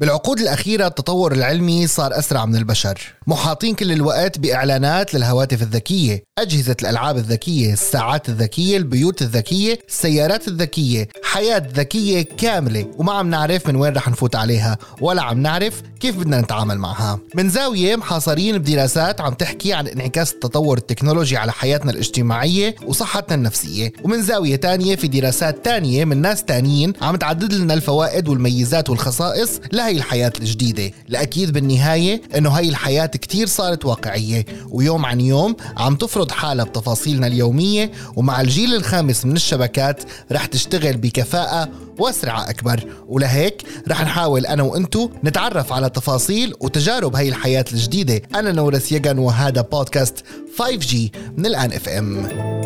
بالعقود الأخيرة التطور العلمي صار أسرع من البشر. محاطين كل الوقت بإعلانات للهواتف الذكية أجهزة الألعاب الذكية الساعات الذكية البيوت الذكية السيارات الذكية حياة ذكية كاملة وما عم نعرف من وين رح نفوت عليها ولا عم نعرف كيف بدنا نتعامل معها. من زاوية محاصرين بدراسات عم تحكي عن انعكاس التطور التكنولوجي على حياتنا الاجتماعية وصحتنا النفسية. ومن زاوية تانية في دراسات تانية من ناس تانيين عم تعدد لنا الفوائد والميزات والخصائص لهي الحياة الجديدة. الأكيد بالنهاية أنه هاي الحياة كتير صارت واقعية ويوم عن يوم عم تفرض حالها بتفاصيلنا اليومية ومع الجيل الخامس من الشبكات رح تشتغل بكفاءة وسرعة أكبر. ولهيك رح نحاول أنا وأنتو نتعرف على تفاصيل وتجارب هاي الحياة الجديدة. أنا نورس يجن وهذا بودكاست 5G من الآن اف ام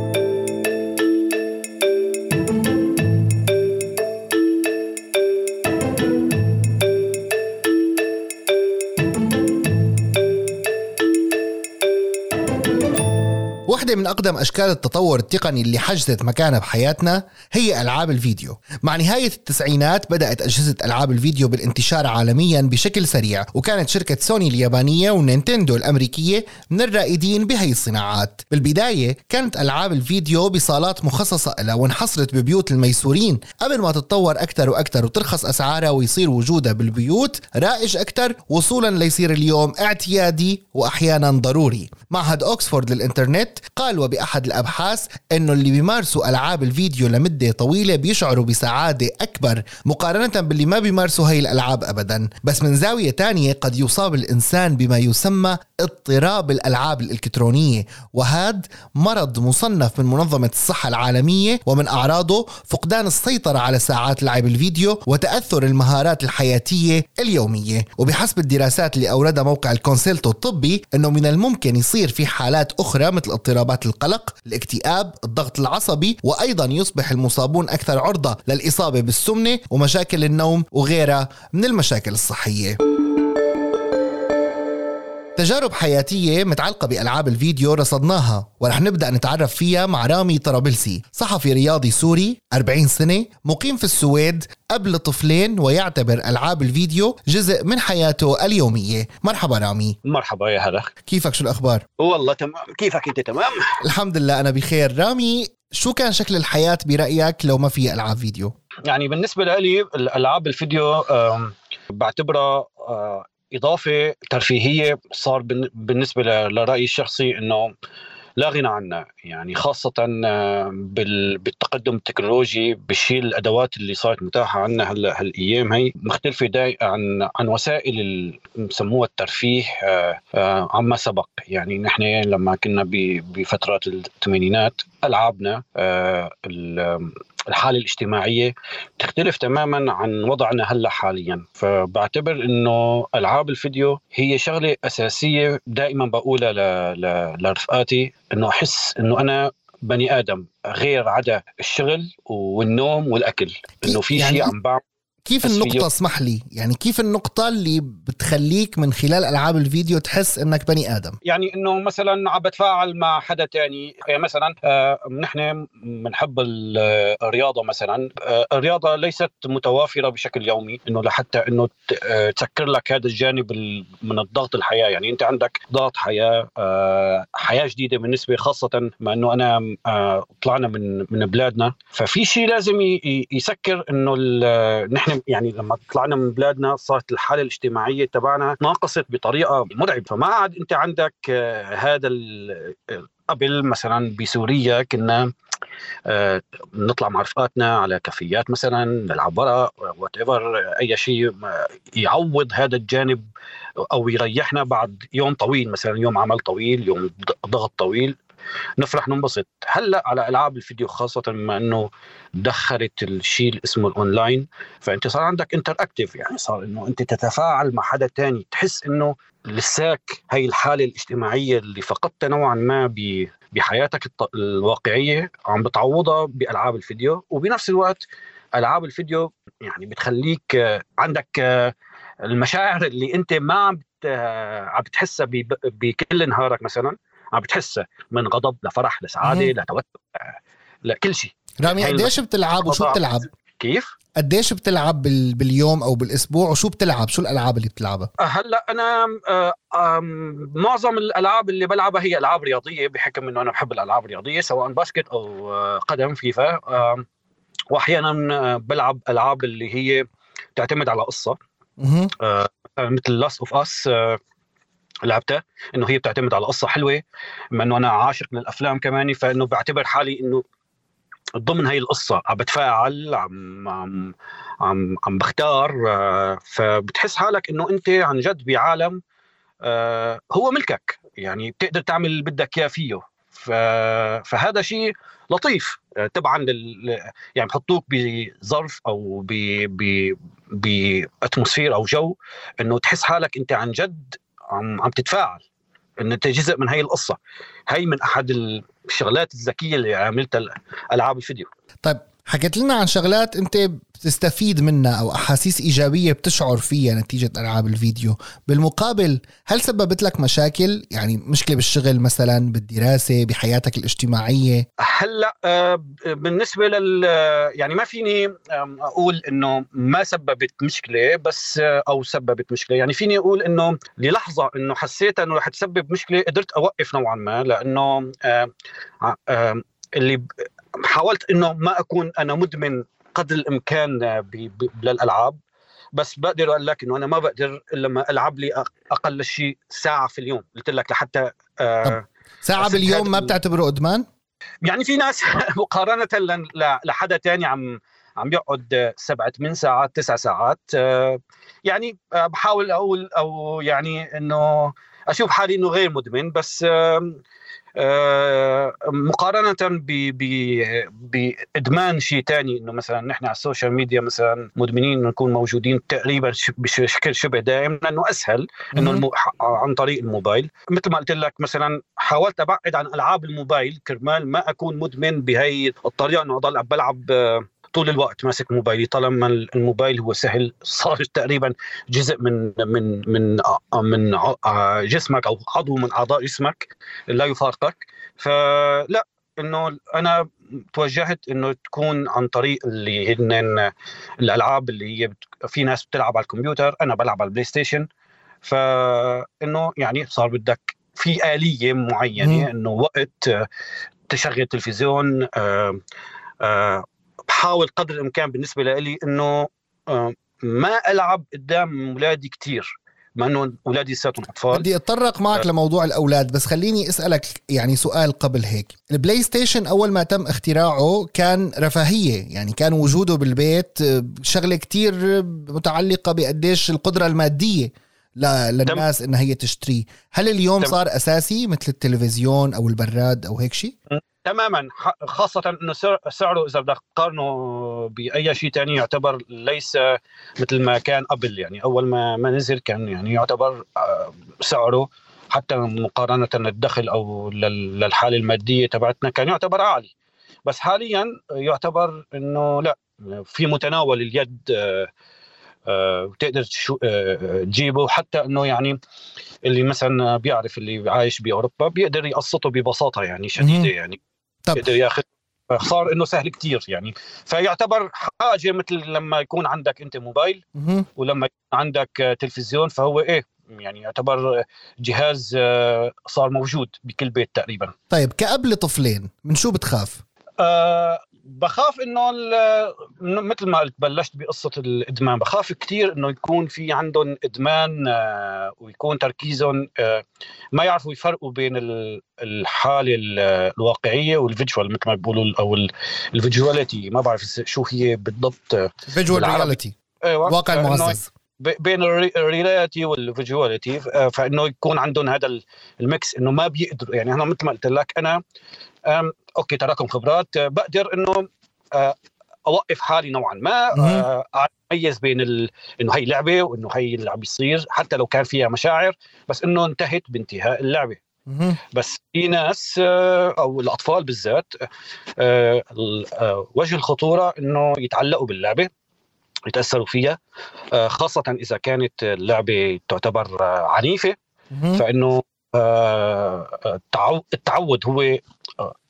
واحدة من أقدم أشكال التطور التقني اللي حجزت مكانها بحياتنا هي ألعاب الفيديو. مع نهاية التسعينات بدأت أجهزة ألعاب الفيديو بالانتشار عالميا بشكل سريع وكانت شركة سوني اليابانية ونينتندو الأمريكية من الرائدين بهي الصناعات. بالبداية كانت ألعاب الفيديو بصالات مخصصة لها وانحصرت ببيوت الميسورين. قبل ما تتطور أكثر وأكثر وترخص أسعارها ويصير وجودها بالبيوت رائج أكثر وصولا ليصير اليوم اعتيادي وأحيانا ضروري. معهد أوكسفورد للإنترنت قال وبأحد الأبحاث أنه اللي بيمارسوا ألعاب الفيديو لمدة طويلة بيشعروا بسعادة أكبر مقارنة باللي ما بيمارسوا هاي الألعاب أبدا. بس من زاوية تانية قد يصاب الإنسان بما يسمى اضطراب الألعاب الإلكترونية وهذا مرض مصنف من منظمة الصحة العالمية ومن أعراضه فقدان السيطرة على ساعات لعب الفيديو وتأثر المهارات الحياتية اليومية. وبحسب الدراسات اللي أوردها موقع الكونسلتو الطبي أنه من الممكن يصير في حالات أخرى مثل اضطرابات القلق الاكتئاب الضغط العصبي وأيضا يصبح المصابون أكثر عرضة للإصابة بالسمنة ومشاكل النوم وغيرها من المشاكل الصحية. تجارب حياتية متعلقة بألعاب الفيديو رصدناها ورح نبدأ نتعرف فيها مع رامي طرابلسي صحفي رياضي سوري 40 سنة مقيم في السويد قبل طفلين ويعتبر ألعاب الفيديو جزء من حياته اليومية مرحبا رامي مرحبا يا هلا كيفك شو الأخبار؟ والله تمام كيفك أنت تمام؟ الحمد لله أنا بخير رامي شو كان شكل الحياة برأيك لو ما في ألعاب فيديو؟ يعني بالنسبة لي الألعاب الفيديو بعتبرها إضافة ترفيهية صار بالنسبة لرأيي الشخصي إنه لا غنى عنها. يعني خاصة آه، بالتقدم التكنولوجي بالشيء الأدوات اللي صارت متاحة عنا هلأ هالأيام هي مختلفة داي عن عن وسائل بسموها الترفيه آه، آه، عما سبق. يعني نحن لما كنا بفترات الثمانينات ألعابنا الحالة الاجتماعية تختلف تماما عن وضعنا هلأ حاليا. فبعتبر إنه ألعاب الفيديو هي شغلة أساسية دائما بقولها لرفقاتي إنه أحس إنه أنا بني آدم غير عدا الشغل والنوم والأكل. إنه في يعني شيء عم بعمل كيف النقطة؟ اسمح لي. يعني كيف النقطة اللي بتخليك من خلال ألعاب الفيديو تحس إنك بني آدم؟ يعني إنه مثلا عم بتفاعل مع حدا تاني. يعني مثلا آه نحن بنحب الرياضة مثلا. آه الرياضة ليست متوافرة بشكل يومي. إنه لحتى إنه آه، تسكر لك هذا الجانب من الضغط الحياة. يعني أنت عندك ضغط حياة آه حياة جديدة بالنسبة خاصة مع إنه أنا آه طلعنا من من بلادنا. ففي شيء لازم يسكر إنه نحن يعني لما طلعنا من بلادنا صارت الحالة الاجتماعية تبعنا ناقصت بطريقة مرعبة. فما عاد أنت عندك آه، هذا قبل مثلا بسوريا كنا آه، نطلع مع رفقاتنا على كافيات مثلا نلعب ورق whatever أي شيء يعوض هذا الجانب أو يريحنا بعد يوم طويل مثلا يوم عمل طويل يوم ضغط طويل. نفرح ننبسط. هلأ على ألعاب الفيديو خاصة بما إنه دخلت الشيء اللي اسمه الأونلاين فأنت صار عندك interactive يعني صار إنه أنت تتفاعل مع حدا تاني تحس إنه لساك هي الحالة الاجتماعية اللي فقدتها نوعا ما بحياتك الواقعية عم بتعوضها بألعاب الفيديو. وبنفس الوقت ألعاب الفيديو يعني بتخليك عندك المشاعر اللي أنت ما عم عم بتحسها بكل نهارك مثلا. عم بتحسها من غضب لفرح لسعاده لتوتر لكل شيء. رامي قديش بتلعب وشو بتلعب؟ كيف؟ قديش بتلعب باليوم أو بالأسبوع وشو بتلعب؟ شو الألعاب اللي بتلعبها؟ هلأ أنا معظم الألعاب اللي بلعبها هي ألعاب رياضية بحكم إنه أنا بحب الألعاب الرياضية سواء basket أو قدم فيفا. واحيانا بلعب ألعاب اللي هي تعتمد على قصة. مثل Last of Us لعبتها إنه هي بتعتمد على قصة حلوة بما إنه أنا عاشق للأفلام كمان فإنه بعتبر حالي إنه ضمن هاي القصة عم بتفاعل عم عم عم, عم بختار آه، فبتحس حالك إنه أنت عن جد بعالم آه، هو ملكك يعني بتقدر تعمل اللي بدك إياه فيه. فهذا شيء لطيف آه، طبعا لل... يعني بحطوك بظرف أو ب ب بأتموسفير أو جو إنه تحس حالك أنت عن جد عم عم تتفاعل ان أنت جزء من هاي القصة. هاي من أحد الشغلات الذكية اللي عملتها العاب الفيديو. طيب حكيت لنا عن شغلات انت بتستفيد منها أو أحاسيس إيجابية بتشعر فيها نتيجة ألعاب الفيديو. بالمقابل هل سببت لك مشاكل؟ يعني مشكلة بالشغل مثلا بالدراسة بحياتك الاجتماعية؟ هلأ آه، بالنسبة لل يعني ما فيني أقول إنه ما سببت مشكلة بس آه، أو سببت مشكلة. يعني فيني أقول إنه للحظة إنه حسيت إنه رح تسبب مشكلة قدرت أوقف نوعا ما لأنه آه، اللي حاولت إنه ما أكون أنا مدمن قدر الإمكان للألعاب بس بقدر أقول لك إنه أنا ما بقدر إلا لما ألعب لي أقل شيء ساعة في اليوم. قلت لك لحتى آه ساعة باليوم ما بتعتبره إدمان؟ يعني في ناس مقارنة لحدا تاني عم عم يقعد سبعة ثمان ساعات تسع ساعات آه، يعني آه، بحاول أقول أو يعني إنه أشوف حالي إنه غير مدمن بس آه، مقارنة بإدمان شيء ثاني إنه مثلا نحن على ال social media مثلا مدمنين نكون موجودين تقريبا بشكل شبه دائم لأنه أسهل إنه المو... عن طريق الموبايل. مثل ما قلت لك مثلا حاولت أبعد عن ألعاب الموبايل كرمال ما أكون مدمن بهي الطريقة إنه أضل بلعب طول الوقت ماسك موبايلي. طالما الموبايل هو سهل صار تقريبا جزء من من من من جسمك أو عضو من أعضاء جسمك لا يفارقك. فلا إنه أنا توجهت إنه تكون عن طريق اللي هن الألعاب اللي هي في ناس بتلعب على الكمبيوتر أنا بلعب على ال PlayStation. فإنه يعني صار بدك في آلية معينة إنه وقت تشغل تلفزيون آه آه بحاول قدر الإمكان بالنسبة لي إنه آه، ما ألعب قدام أولادي كثير مع إنه أولادي لساتهم أطفال. بدي أتطرق معك أه. لموضوع الأولاد بس خليني أسألك يعني سؤال قبل هيك. ال PlayStation أول ما تم اختراعه كان رفاهية يعني كان وجوده بالبيت آه، شغلة كتير متعلقة بقديش القدرة المادية للناس إنها هي تشتريه. هل اليوم تم. صار أساسي مثل التلفزيون أو البراد أو هيك شيء؟ تماما. خاصة إنه سعره إذا بدك تقارنه بأي شيء ثاني يعتبر ليس مثل ما كان قبل. يعني أول ما ما نزل كان يعني يعتبر آه، سعره حتى مقارنة للدخل أو للحالة المادية تبعتنا كان يعتبر عالي. بس حاليا يعتبر إنه لا في متناول اليد آه، آه، وتقدر تجيبه. حتى إنه يعني اللي مثلا بيعرف اللي عايش بأوروبا بيقدر يقسطه ببساطة يعني شديدة يعني. طب. يقدر ياخذ صار إنه سهل كتير يعني فيعتبر حاجة مثل لما يكون عندك أنت موبايل ولما يكون عندك تلفزيون فهو إيه يعني يعتبر جهاز آه، صار موجود بكل بيت تقريبا طيب كأب لطفلين من شو بتخاف؟ أه بخاف إنه مثل ما قلت بلشت بقصة الإدمان بخاف كثير إنه يكون في عندهم إدمان آه، ويكون تركيزهم آه، ما يعرفوا يفرقوا بين الحالة الواقعية وال visual مثل ما بيقولوا أو ال visuality. ما بعرف شو هي بالضبط. visual reality أيوة. واقع معزز بين ال reality وال visuality فإنه يكون عندهم هذا ال mix إنه ما بيقدروا يعني أنا مثل ما قلت لك أنا okay تراكم خبرات آه، بقدر إنه آه، أوقف حالي نوعا ما آه، أميز بين ال... إنه هي لعبة وإنه هي اللي عم بيصير حتى لو كان فيها مشاعر بس إنه انتهت بانتهاء اللعبة. بس في ناس أو الأطفال بالذات وجه الخطورة إنه يتعلقوا باللعبة. يتاثروا فيها. خاصة إذا كانت اللعبة تعتبر عنيفة فإنه التعود هو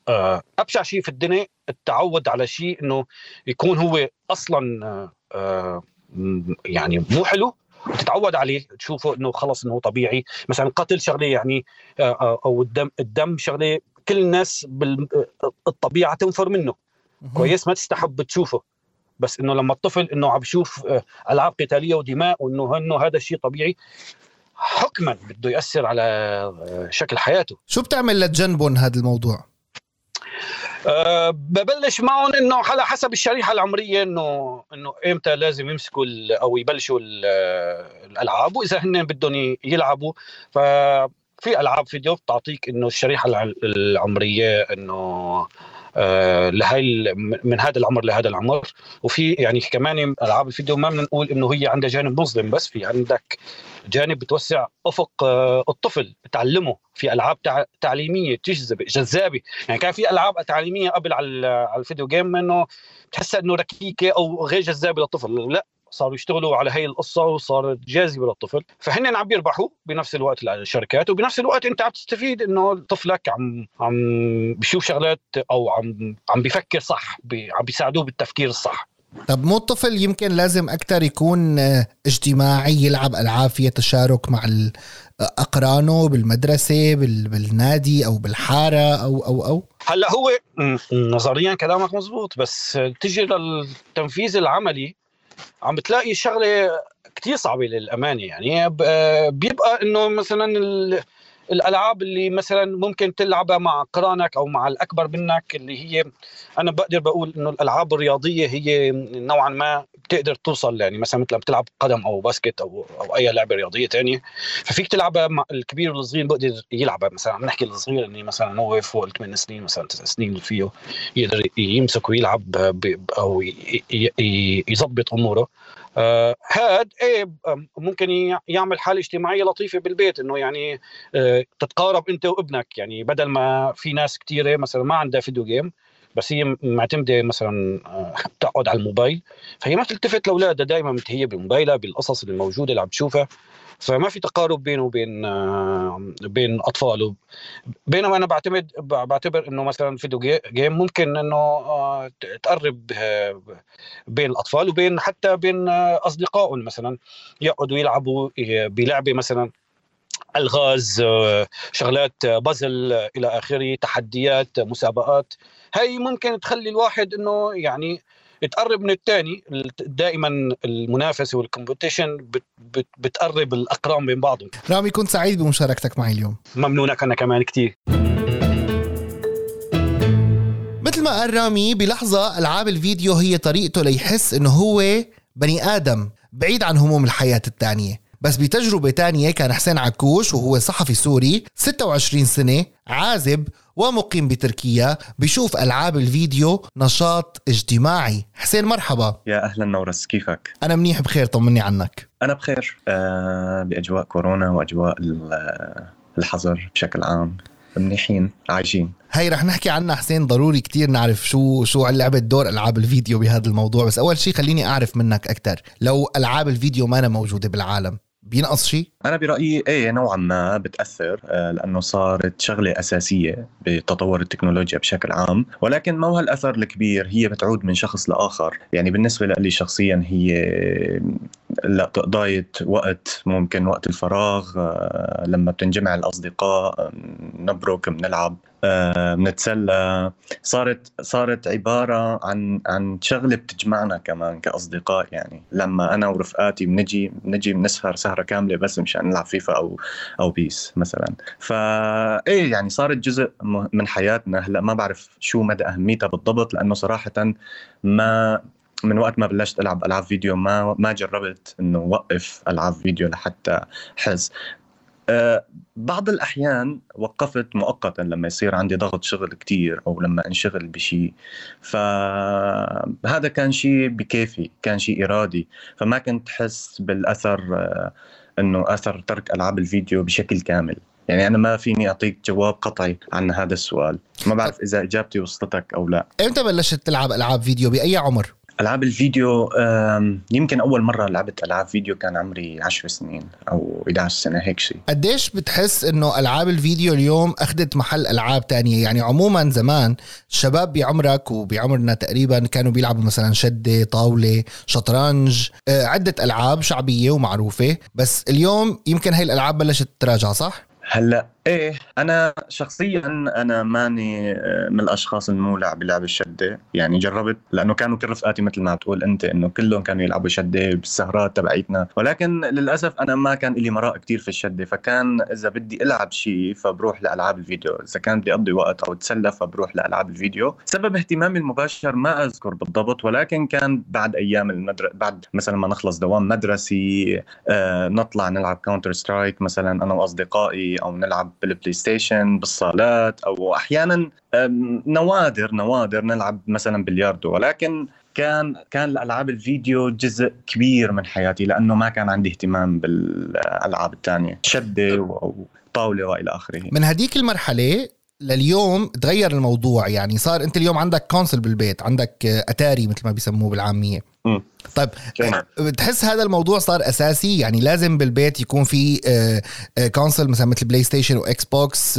آه، أبشع شيء في الدنيا التعود على شيء إنه يكون هو أصلا آه، يعني مو حلو تتعود عليه تشوفه إنه خلص إنه طبيعي. مثلا قتل شغلة يعني أو الدم الدم شغلة كل الناس بالطبيعه تنفر منه. كويس ما تستحب تشوفه. بس إنه لما الطفل إنه عم بيشوف ألعاب قتالية ودماء وإنه انه هذا الشيء طبيعي حكما بده يأثر على شكل حياته. شو بتعمل لتجنبهم هذا الموضوع؟ أه ببلش معهم إنه على حسب الشريحة العمرية إنه إنه إمتى لازم يمسكوا أو يبلشوا الألعاب وإذا هن بدهم يلعبوا. ففي ألعاب فيديو بتعطيك إنه الشريحة العمرية إنه آه، لهي من هذا العمر لهذا العمر. وفي يعني كمان ألعاب الفيديو ما بنقول إنه هي عندها جانب مظلم بس في عندك جانب بتوسع أفق آه، الطفل بتعلمه في ألعاب تعليمية تجذب جذابة. يعني كان في ألعاب تعليمية قبل على الفيديو جيم إنه تحسها إنه ركيكة أو غير جذابة للطفل. لا صاروا يشتغلوا على هي القصة وصارت جاذبه للطفل. فهن عم بيربحوا بنفس الوقت الشركات وبنفس الوقت انت عم تستفيد انه طفلك عم عم بيشوف شغلات أو عم عم بيفكر صح بي عم بيساعدوه بالتفكير الصح. طب مو الطفل يمكن لازم أكثر يكون اجتماعي يلعب ألعاب فيها تشارك مع أقرانه بالمدرسة بالنادي أو بالحارة أو أو أو؟ هلأ هو نظريا كلامك مزبوط بس تجي للتنفيذ العملي عم بتلاقي شغلة كتير صعبة للأمانة. يعني بيبقى إنه مثلا الألعاب اللي مثلا ممكن تلعبها مع قرانك أو مع الأكبر منك اللي هي أنا بقدر بقول إنه الألعاب الرياضية هي نوعا ما بتقدر توصل يعني مثلا مثل بتلعب قدم أو باسكت أو أو أي لعبة رياضية تانية ففيك تلعبها مع الكبير والصغير بقدر يلعبها مثلا عم نحكي الصغير اللي مثلا هو فوق الثمان سنين مثلا تسع سنين فيه يقدر يمسك ويلعب أو يظبط أموره. آه إيه ممكن يعمل حالة اجتماعية لطيفة بالبيت إنه يعني آه تتقارب أنت وابنك. يعني بدل ما في ناس كثيره مثلا ما عندها فيديو جيم بس هي معتمدة مثلا آه، تقعد على الموبايل. فهي ما تلتفت لأولادها دائما متهيه بموبايلها بالقصص الموجوده اللي عم تشوفها. فما في تقارب بينه وبين آه، بين أطفاله. بينما أنا بعتمد بعتبر إنه مثلا فيديو جيم ممكن إنه آه، تقرب بين الأطفال وبين حتى بين أصدقائهم مثلا. يقعدوا يلعبوا بلعبة مثلا. الغاز شغلات بازل إلى آخره تحديات مسابقات. هاي ممكن تخلي الواحد إنه يعني تقرب من الثاني دائما المنافسه وال competition بت بت بتقرب الأقران بين بعضهم. رامي كنت سعيد بمشاركتك معي اليوم. ممنونك أنا كمان كثير مثل ما قال رامي بلحظة ألعاب الفيديو هي طريقته ليحس إنه هو بني آدم بعيد عن هموم الحياة التانية. بس بتجربة تانية كان حسين عكوش وهو صحفي سوري 26 سنة عازب ومقيم بتركيا بشوف ألعاب الفيديو نشاط اجتماعي. حسين مرحبا. يا أهلا نورس كيفك؟ أنا منيح بخير طمني عنك. أنا بخير أه بأجواء كورونا وأجواء الحظر بشكل عام. منيحين عايشين. هي رح نحكي عنها حسين ضروري كتير نعرف شو شو لعبت دور ألعاب الفيديو بهذا الموضوع. بس أول شيء خليني أعرف منك أكثر لو ألعاب الفيديو ما موجودة بالعالم بينقص شيء؟ أنا برأيي إيه نوعا ما بتأثر آه، لأنه صارت شغلة أساسية بتطور التكنولوجيا بشكل عام. ولكن ما هو هالاثر الكبير؟ هي بتعود من شخص لآخر. يعني بالنسبة لي شخصيا هي لا تقضاية وقت ممكن وقت الفراغ آه، لما بتنجمع الأصدقاء نبرك بنلعب. بنتسلى آه، صارت صارت عبارة عن عن شغلة بتجمعنا كمان كأصدقاء يعني. لما أنا ورفقاتي بنجي بنجي بنسهر سهرة كاملة بس مشان نلعب فيفا أو أو بيس مثلا. فا إيه يعني صارت جزء من حياتنا. هلأ ما بعرف شو مدى أهميتها بالضبط لأنه صراحة ما من وقت ما بلشت ألعب ألعاب فيديو ما ما جربت إنه وقف ألعاب فيديو لحتى أه بعض الأحيان وقفت مؤقتا لما يصير عندي ضغط شغل كتير أو لما انشغل بشيء فهذا كان شيء بكيفي كان شيء إرادي. فما كنت حس بالأثر أه أنه أثر ترك ألعاب الفيديو بشكل كامل. يعني أنا ما فيني أعطيك جواب قطعي عن هذا السؤال. ما بعرف إذا إجابتي وصلتك أو لا. إمتى بلشت تلعب ألعاب فيديو؟ بأي عمر؟ ألعاب الفيديو يمكن أول مرة لعبت ألعاب فيديو كان عمري 10 سنين أو 11 سنة هيك شيء قديش بتحس إنه ألعاب الفيديو اليوم اخذت محل ألعاب تانية؟ يعني عموما زمان الشباب بعمرك وبعمرنا تقريبا كانوا بيلعبوا مثلا شدة طاولة شطرنج آه، عدة ألعاب شعبية ومعروفة. بس اليوم يمكن هاي الألعاب بلشت تراجع صح؟ هلأ إيه أنا شخصيا أنا ماني آه، من الأشخاص المولع بلعب الشدة. يعني جربت لأنه كانوا كل رفقاتي مثل ما بتقول أنت إنه كلهم كانوا يلعبوا شدة بالسهرات تبعيتنا. ولكن للأسف أنا ما كان لي مراء كتير في الشدة. فكان إذا بدي ألعب شيء فبروح لألعاب الفيديو. إذا كان بدي أقضي وقت أو أتسلى فبروح لألعاب الفيديو. سبب اهتمامي المباشر ما أذكر بالضبط ولكن كان بعد أيام المدر... بعد مثلا ما نخلص دوام مدرسي آه نطلع نلعب كاونتر سترايك مثلا أنا وأصدقائي أو نلعب بالبلاي ستيشن بالصالات أو أحيانا نوادر نوادر نلعب مثلا بلياردو. ولكن كان كان الألعاب الفيديو جزء كبير من حياتي لأنه ما كان عندي اهتمام بالألعاب الثانية. شدة وطاوله وإلى آخره. من هذيك المرحلة لليوم تغير الموضوع يعني صار انت اليوم عندك console بالبيت عندك أتاري مثل ما بيسموه بالعامية. م. طيب بتحس هذا الموضوع صار أساسي؟ يعني لازم بالبيت يكون في console مثلا مثل بلاي ستيشن واكس بوكس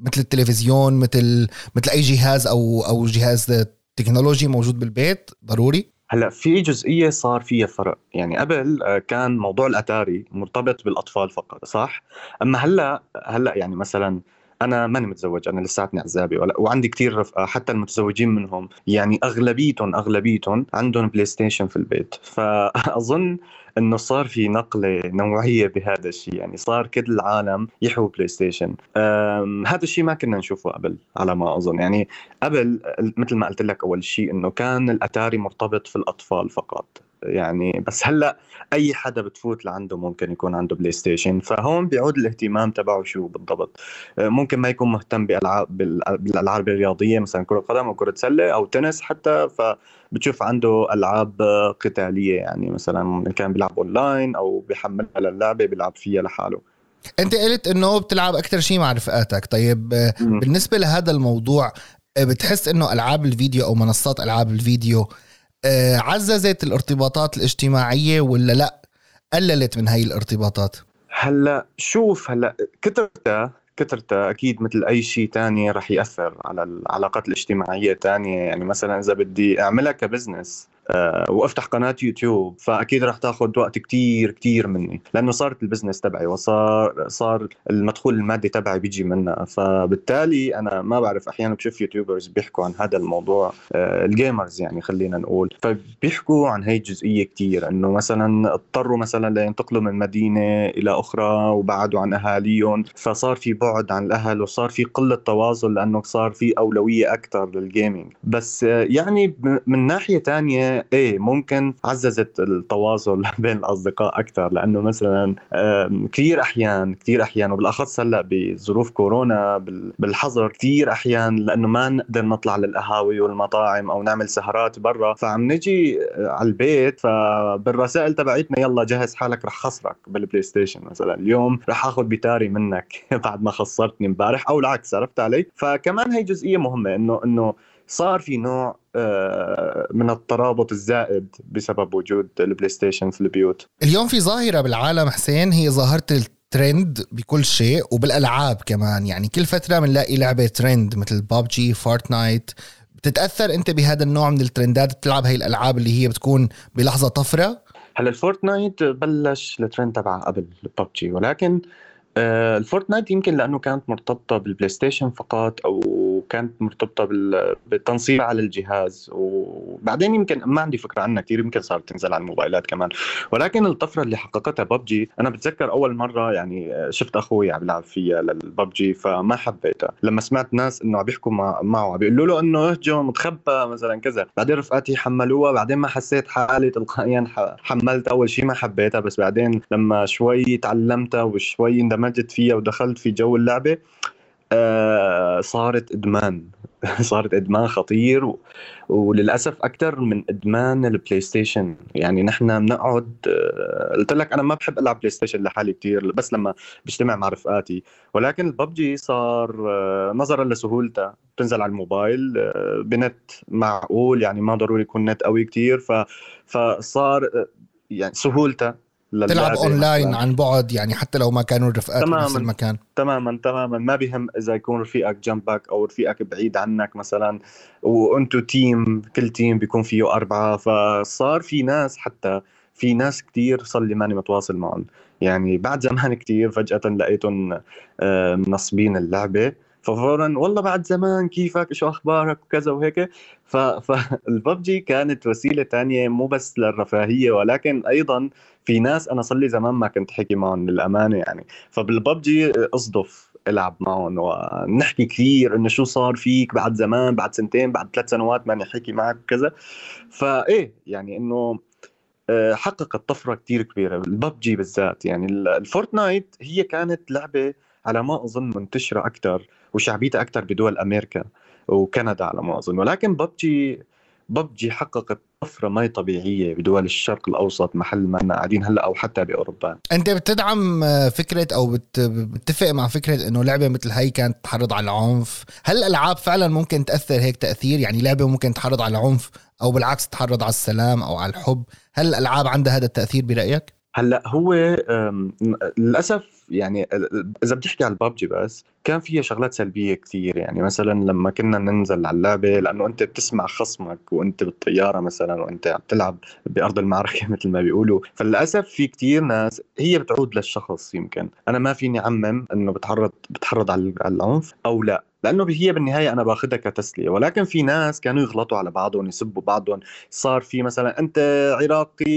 مثل التلفزيون مثل مثل أي جهاز أو أو جهاز تكنولوجي موجود بالبيت ضروري؟ هلأ في جزئية صار فيها فرق. يعني قبل كان موضوع الأتاري مرتبط بالأطفال فقط صح؟ أما هلأ هلأ يعني مثلا أنا ماني متزوج أنا لساتني عزابي وعندي كثير رفقه حتى المتزوجين منهم. يعني اغلبيتهم أغلبيتهم عندهم بلاي ستيشن في البيت. فأظن إنه صار في نقلة نوعية بهذا الشيء. يعني صار كل العالم يحووا بلاي ستيشن هذا الشيء ما كنا نشوفه قبل على ما أظن. يعني قبل مثل ما قلت لك أول شيء إنه كان الأتاري مرتبط في الأطفال فقط. يعني بس هلأ أي حدا بتفوت لعنده ممكن يكون عنده بلاي ستيشن فهون بيعود الاهتمام تبعه شو بالضبط. آه، ممكن ما يكون مهتم بالالعاب بالألعاب الرياضية مثلا كرة قدم أو كرة سلة أو تنس حتى فبتشوف عنده ألعاب قتالية يعني مثلا كان بيلعب أونلاين أو بيحملها للعبة بيلعب فيها لحاله. أنت قلت إنه بتلعب أكثر شيء مع رفقاتك. طيب بالنسبة لهذا الموضوع بتحس إنه ألعاب الفيديو أو منصات ألعاب الفيديو آه، عززت الارتباطات الاجتماعية ولا لأ؟ قللت من هاي الارتباطات؟ هلأ شوف هلأ كثرتها كثرتها أكيد مثل أي شيء تاني رح يأثر على العلاقات الاجتماعية تانية. يعني مثلا إذا بدي أعملها ك business وأفتح قناة يوتيوب فأكيد راح تاخذ وقت كتير كتير مني لأنه صارت ال business تبعي وصار صار المدخول المادي تبعي بيجي منها فبالتالي أنا ما بعرف أحيانا بشوف YouTubers بيحكوا عن هذا الموضوع آه، ال gamers يعني خلينا نقول فبيحكوا عن هي الجزئية كتير إنه مثلا اضطروا مثلا لينتقلوا من مدينة إلى أخرى وبعدوا عن أهاليهم فصار في بعد عن الأهل وصار في قلة تواصل لأنه صار في أولوية أكثر لل gaming بس آه، يعني من ناحية ثانية إيه ممكن عززت التواصل بين الأصدقاء أكثر لأنه مثلا كثير أحيان كثير أحيان وبالأخص هلأ بظروف كورونا بالحظر كثير أحيان لأنه ما نقدر نطلع للقهاوي والمطاعم أو نعمل سهرات برا. فعم نجي آه، على البيت فبالرسائل تبعتنا يلا جهز حالك رح خسرك بالبلاي ستيشن مثلا. اليوم رح آخذ بتاري منك بعد ما خسرتني امبارح. أو العكس عرفت علي؟ فكمان هي جزئية مهمة إنه إنه صار في نوع من الترابط الزائد بسبب وجود البلاي ستيشن في البيوت. اليوم في ظاهرة بالعالم حسين هي ظاهرة الترند بكل شيء وبالألعاب كمان. يعني كل فترة بنلاقي لعبة ترند مثل بابجي فورتنايت. بتتأثر أنت بهذا النوع من الترندات؟ بتلعب هي الألعاب اللي هي بتكون بلحظة طفرة؟ هلا الفورتنايت بلش الترند تبعها قبل ببجي ولكن آه، الفورتنايت يمكن لأنه كانت مرتبطة بالبلاي ستيشن فقط أو كانت مرتبطة بالتنصيب على الجهاز. وبعدين يمكن ما عندي فكرة عنها كثير يمكن صارت تنزل على الموبايلات كمان. ولكن الطفرة اللي حققتها ببجي أنا بتذكر أول مرة يعني شفت أخوي عم يلعب فيها للببجي فما حبيتها. لما سمعت ناس إنه عم يحكوا معه عم بيقولوا له إنه اهجم تخبى مثلا كذا. بعدين رفقاتي حملوها بعدين ما حسيت حالي تلقائيا حملت أول شيء ما حبيتها بس بعدين لما شوي تعلمتها وشوي اندمجت فيها ودخلت في جو اللعبة آه صارت إدمان. صارت إدمان خطير و... وللأسف أكثر من إدمان البلاي ستيشن يعني نحن بنقعد آه، قلت لك أنا ما بحب ألعب بلاي ستيشن لحالي كثير بس لما بجتمع مع رفقاتي ولكن الببجي صار آه، نظرا لسهولتها بتنزل على الموبايل بنت معقول يعني ما ضروري يكون نت قوي كثير ف... فصار يعني سهولتها تلعب أونلاين عن بعد يعني حتى لو ما كانوا رفقات بنفس المكان. تماما تماما. ما بهم إذا يكون رفيقك جنبك أو رفيقك بعيد عنك مثلا وأنتو تيم كل تيم بيكون فيه أربعة. فصار في ناس حتى في ناس كتير صار لي ماني متواصل معهم. يعني بعد زمان كتير فجأة لقيتهم آه، منصبين اللعبة. ففورا والله بعد زمان كيفك؟ شو أخبارك؟ وكذا وهيك. فالببجي كانت وسيلة تانية مو بس للرفاهية ولكن أيضا في ناس أنا صار لي زمان ما كنت حكي معهم للأمانة يعني. فبالببجي أصدف ألعب معهم ونحكي كثير إنه شو صار فيك بعد زمان بعد سنتين بعد ثلاث سنوات ماني حكي معك وكذا. فايه يعني إنه آه، حققت طفرة كثير كبيرة الببجي بالذات يعني. الفورتنايت هي كانت لعبة على ما أظن منتشرة أكثر وشعبيتها أكثر بدول أمريكا وكندا على ما أظن. ولكن ببجي ببجي حققت طفرة ما طبيعية بدول الشرق الأوسط محل ما قاعدين هلأ أو حتى بأوروبا. أنت بتدعم فكرة أو بتتفق مع فكرة إنه لعبة مثل هي كانت تحرض على العنف؟ هل الألعاب فعلا ممكن تأثر هيك تأثير؟ يعني لعبة ممكن تحرض على العنف أو بالعكس تحرض على السلام أو على الحب. هل الألعاب عندها هذا التأثير برأيك؟ هلأ هو للأسف يعني إذا بتحكي على البابجي بس كان فيها شغلات سلبية كثير يعني مثلا لما كنا ننزل على اللعبة لأنه أنت بتسمع خصمك وأنت بالطيارة مثلا وأنت عم تلعب بأرض المعركة مثل ما بيقولوا. فللأسف في كثير ناس هي بتعود للشخص يمكن. أنا ما فيني أعمم إنه بتحرض بتحرض على العنف أو لا. لأنه هي بالنهاية أنا باخذها كتسلية. ولكن في ناس كانوا يغلطوا على بعضهم يسبوا بعضهم. صار في مثلا أنت عراقي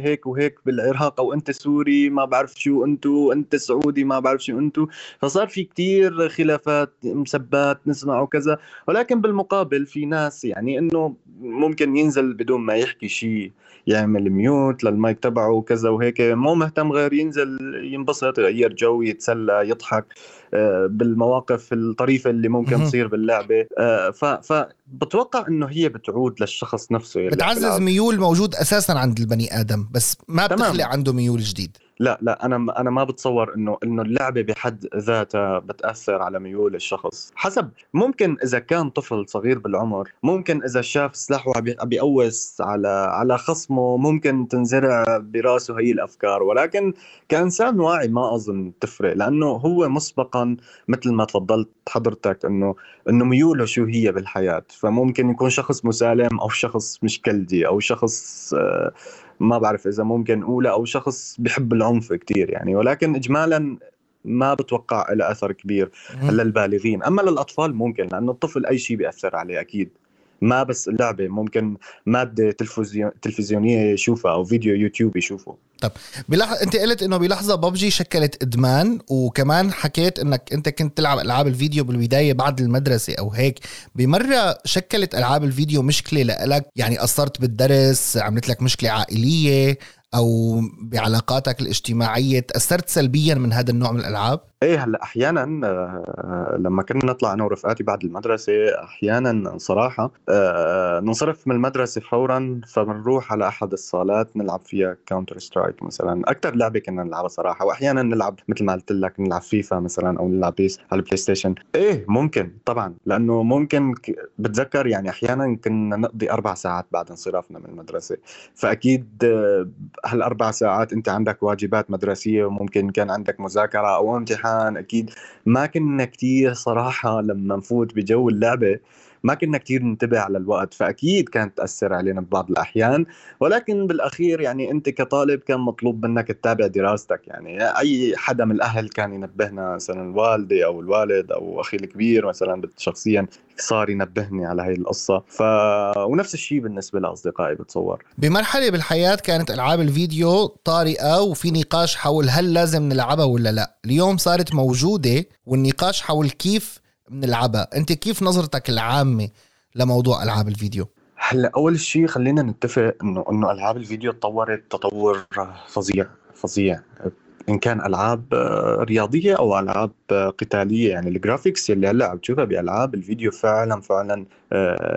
هيك وهيك بالعراق أو أنت سوري ما بعرف شو أنتو أنت سعودي ما بعرف شو أنتو. فصار في كتير خلافات مسبات نسمع وكذا. ولكن بالمقابل في ناس يعني إنه ممكن ينزل بدون ما يحكي شيء يعمل mute للمايك تبعه وكذا وهيك. مو مهتم غير ينزل ينبسط يغير جو يتسلى يضحك. آه، بالمواقف الطريفة اللي ممكن تصير باللعبة. آه، فبتوقع إنه هي بتعود للشخص نفسه بتعزز ميول موجود أساسا عند البني آدم بس ما بتخلق عنده ميول جديد. لا لا أنا أنا ما بتصور إنه إنه اللعبة بحد ذاتها بتأثر على ميول الشخص. حسب ممكن إذا كان طفل صغير بالعمر ممكن إذا شاف سلاحه عم بيقوس على على خصمه ممكن تنزرع براسه هي الأفكار. ولكن كإنسان واعي ما أظن تفرق لأنه هو مسبقا مثل ما تفضلت حضرتك إنه إنه ميوله شو هي بالحياة. فممكن يكون شخص مسالم أو شخص مش كلدي أو شخص آه ما بعرف إذا ممكن أولى أو شخص بحب العنف كثير يعني ولكن اجمالا ما بتوقع له أثر كبير للبالغين. أما للأطفال ممكن لأنه الطفل أي شيء بيأثر عليه أكيد. ما بس اللعبه ممكن مادة تلفزيونية يشوفها أو فيديو يوتيوب يشوفه. طب بلح... أنت قلت إنه بلحظة ببجي شكلت إدمان وكمان حكيت إنك أنت كنت تلعب ألعاب الفيديو بالبداية بعد المدرسة أو هيك. بمرة شكلت ألعاب الفيديو مشكلة لك يعني قصرت بالدرس عملت لك مشكلة عائلية أو بعلاقاتك الاجتماعية تأثرت سلبيا من هذا النوع من الألعاب؟ إيه هلأ أحيانا آه، لما كنا نطلع أنا ورفقاتي بعد المدرسة أحيانا صراحة آه، ننصرف من المدرسة فورا فبنروح على أحد الصالات نلعب فيها كاونتر سترايك مثلا. أكثر لعبة كنا نلعبها صراحة واحيانا نلعب مثل ما قلت لك نلعب فيفا مثلا أو نلعب بيس على البلاي ستيشن إيه ممكن طبعا لأنه ممكن بتذكر يعني أحيانا كنا نقضي أربع ساعات بعد انصرافنا من المدرسة. فأكيد آه، هالأربع ساعات أنت عندك واجبات مدرسية وممكن كان عندك مذاكرة أو امتحان أكيد. ما كنا كتير صراحة لما نفوت بجو اللعبة ما كنا كتير ننتبه على الوقت فأكيد كانت تأثر علينا ببعض الأحيان. ولكن بالأخير يعني أنت كطالب كان مطلوب منك تتابع دراستك. يعني أي حدا من الأهل كان ينبهنا مثلا الوالدة أو الوالد أو أخي الكبير مثلا شخصيا صار ينبهني على هاي القصة. ف... ونفس الشيء بالنسبة لأصدقائي بتصور. بمرحلة بالحياة كانت ألعاب الفيديو طارئة وفي نقاش حول هل لازم نلعبها ولا لا. اليوم صارت موجودة والنقاش حول كيف بنلعبها انت كيف نظرتك العامة لموضوع ألعاب الفيديو؟ هلا أول شيء خلينا نتفق انه إنه ألعاب الفيديو تطورت تطور فظيع فظيع. إن كان ألعاب آه، رياضية أو ألعاب آه، قتالية يعني الجرافيكس اللي هلأ عم تشوفها بألعاب الفيديو فعلا فعلا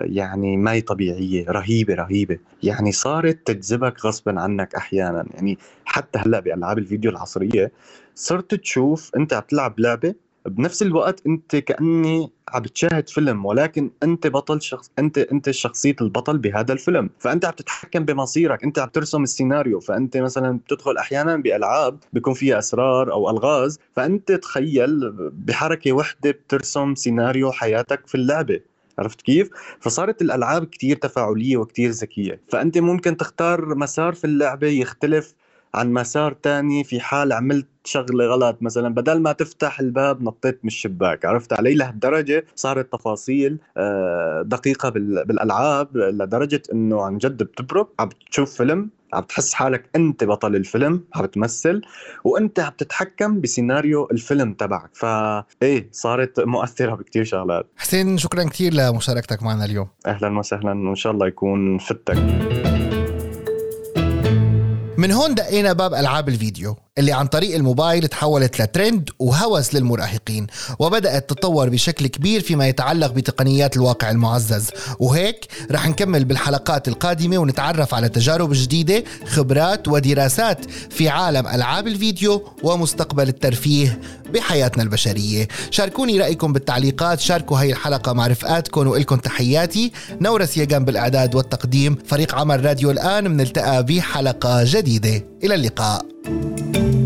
يعني ما هي طبيعية. رهيبه رهيبة. يعني صارت تجذبك غصبا عنك أحيانا. يعني حتى هلأ بألعاب الفيديو العصرية صرت تشوف أنت عم تلعب لعبة بنفس الوقت انت كأني عم بتشاهد فيلم ولكن انت بطل شخص انت انت شخصية البطل بهذا الفيلم. فأنت عم تتحكم بمصيرك انت عم ترسم السيناريو. فأنت مثلا بتدخل أحيانا بألعاب بيكون فيها إسرار أو ألغاز. فأنت تخيل بحركة واحدة بترسم سيناريو حياتك في اللعبة. عرفت كيف؟ فصارت الألعاب كتير تفاعلية وكتير ذكية، فأنت ممكن تختار مسار في اللعبة يختلف عن مسار تاني في حال عملت شغلة غلط. مثلا بدل ما تفتح الباب نطيت من الشباك. عرفت علي؟ لهالدرجة صارت تفاصيل آه، دقيقة بالألعاب لدرجة أنه عن جد بتبرك عم تشوف فيلم عم تحس حالك أنت بطل الفيلم عم تمثل وأنت عم تتحكم بسيناريو الفيلم تبعك. فايه صارت مؤثرة بكثير شغلات. حسين شكرا كثير لمشاركتك معنا اليوم. أهلا وسهلا وإن شاء الله يكون فتك من هون دقينا باب ألعاب الفيديو اللي عن طريق الموبايل تحولت لترند وهوس للمراهقين وبدأت تتطور بشكل كبير فيما يتعلق بتقنيات الواقع المعزز. وهيك رح نكمل بالحلقات القادمة ونتعرف على تجارب جديدة خبرات ودراسات في عالم ألعاب الفيديو ومستقبل الترفيه بحياتنا البشرية. شاركوني رأيكم بالتعليقات شاركوا هاي الحلقة مع رفقاتكم وإلكم تحياتي. نورة سيجان بالإعداد والتقديم فريق عمل راديو الآن منلتقى بحلقة جديدة. إلى اللقاء. thank you